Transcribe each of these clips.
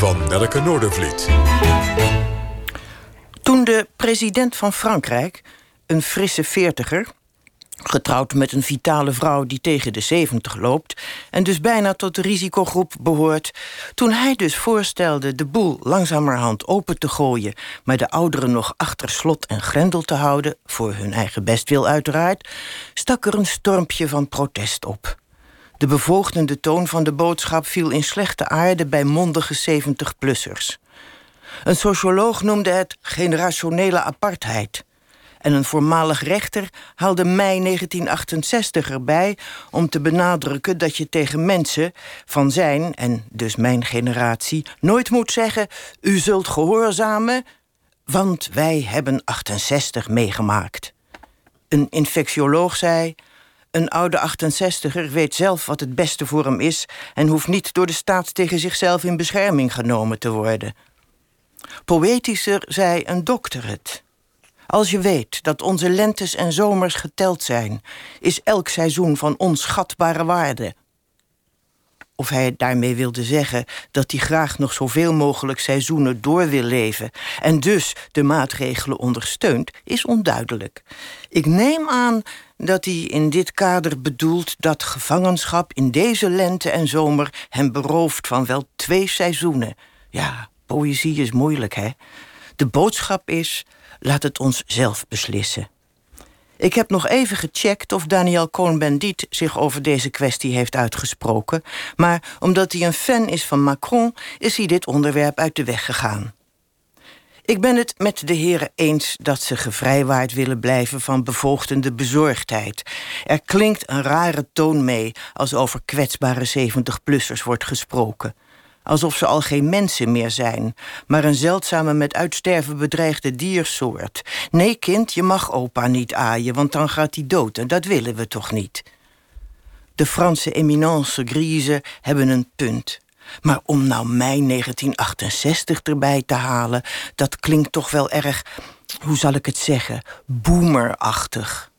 van Nelke Noordervliet. Toen de president van Frankrijk, een frisse veertiger... getrouwd met een vitale vrouw die tegen de 70 loopt... en dus bijna tot de risicogroep behoort... toen hij dus voorstelde de boel langzamerhand open te gooien... maar de ouderen nog achter slot en grendel te houden... voor hun eigen bestwil uiteraard... stak er een stormpje van protest op. De bevoogdende toon van de boodschap viel in slechte aarde... bij mondige 70-plussers. Een socioloog noemde het generationele apartheid. En een voormalig rechter haalde mei 1968 erbij om te benadrukken dat je tegen mensen van zijn, en dus mijn generatie, nooit moet zeggen: U zult gehoorzamen, want wij hebben 68 meegemaakt. Een infectioloog zei: Een oude 68er weet zelf wat het beste voor hem is en hoeft niet door de staat tegen zichzelf in bescherming genomen te worden. Poëtischer zei een dokter het. Als je weet dat onze lentes en zomers geteld zijn, is elk seizoen van onschatbare waarde. Of hij daarmee wilde zeggen dat hij graag nog zoveel mogelijk seizoenen door wil leven en dus de maatregelen ondersteunt, is onduidelijk. Ik neem aan dat hij in dit kader bedoelt dat gevangenschap in deze lente en zomer hem berooft van wel twee seizoenen. Ja, Poëzie is moeilijk, hè? De boodschap is: laat het ons zelf beslissen. Ik heb nog even gecheckt of Daniel Cohn-Bendit zich over deze kwestie heeft uitgesproken, maar omdat hij een fan is van Macron, is hij dit onderwerp uit de weg gegaan. Ik ben het met de heren eens dat ze gevrijwaard willen blijven van bevoogdende bezorgdheid. Er klinkt een rare toon mee als over kwetsbare 70-plussers wordt gesproken alsof ze al geen mensen meer zijn, maar een zeldzame met uitsterven bedreigde diersoort. Nee, kind, je mag opa niet aaien, want dan gaat hij dood en dat willen we toch niet. De Franse eminence grise hebben een punt. Maar om nou mei 1968 erbij te halen, dat klinkt toch wel erg, hoe zal ik het zeggen, boomerachtig.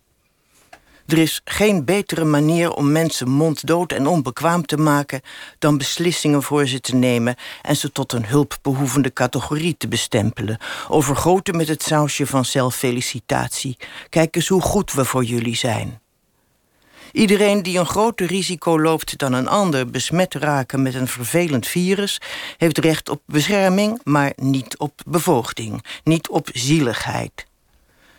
Er is geen betere manier om mensen monddood en onbekwaam te maken dan beslissingen voor ze te nemen en ze tot een hulpbehoevende categorie te bestempelen. Overgoten met het sausje van zelffelicitatie. Kijk eens hoe goed we voor jullie zijn. Iedereen die een groter risico loopt dan een ander besmet raken met een vervelend virus, heeft recht op bescherming, maar niet op bevoogding, niet op zieligheid.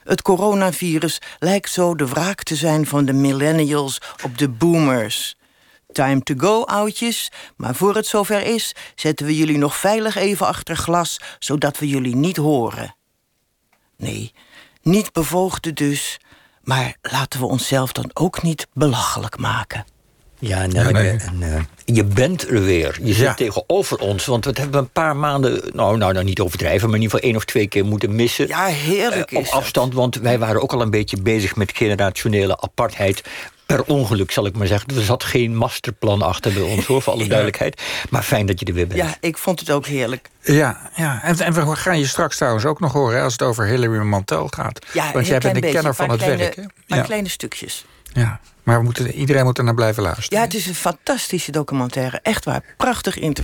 Het coronavirus lijkt zo de wraak te zijn van de millennials op de boomers. Time to go, oudjes. Maar voor het zover is, zetten we jullie nog veilig even achter glas, zodat we jullie niet horen. Nee, niet bevoogde dus, maar laten we onszelf dan ook niet belachelijk maken. Ja, Nelke, en, uh, je bent er weer. Je zit tegenover ons. Want we hebben een paar maanden, nou, nou, nou niet overdrijven... maar in ieder geval één of twee keer moeten missen. Ja, heerlijk uh, Op afstand, want wij waren ook al een beetje bezig... met generationele apartheid per ongeluk, zal ik maar zeggen. Er zat geen masterplan achter bij ons, hoor, voor alle duidelijkheid. Maar fijn dat je er weer bent. Ja, ik vond het ook heerlijk. Ja, ja. En, en we gaan je straks trouwens ook nog horen... als het over Hilary Mantel gaat. Ja, Want jij bent een kenner van het werk. Hè? Maar ja. kleine stukjes. Ja. Maar we moeten, iedereen moet er naar blijven luisteren. Ja, het is een fantastische documentaire. Echt waar. Prachtig interview.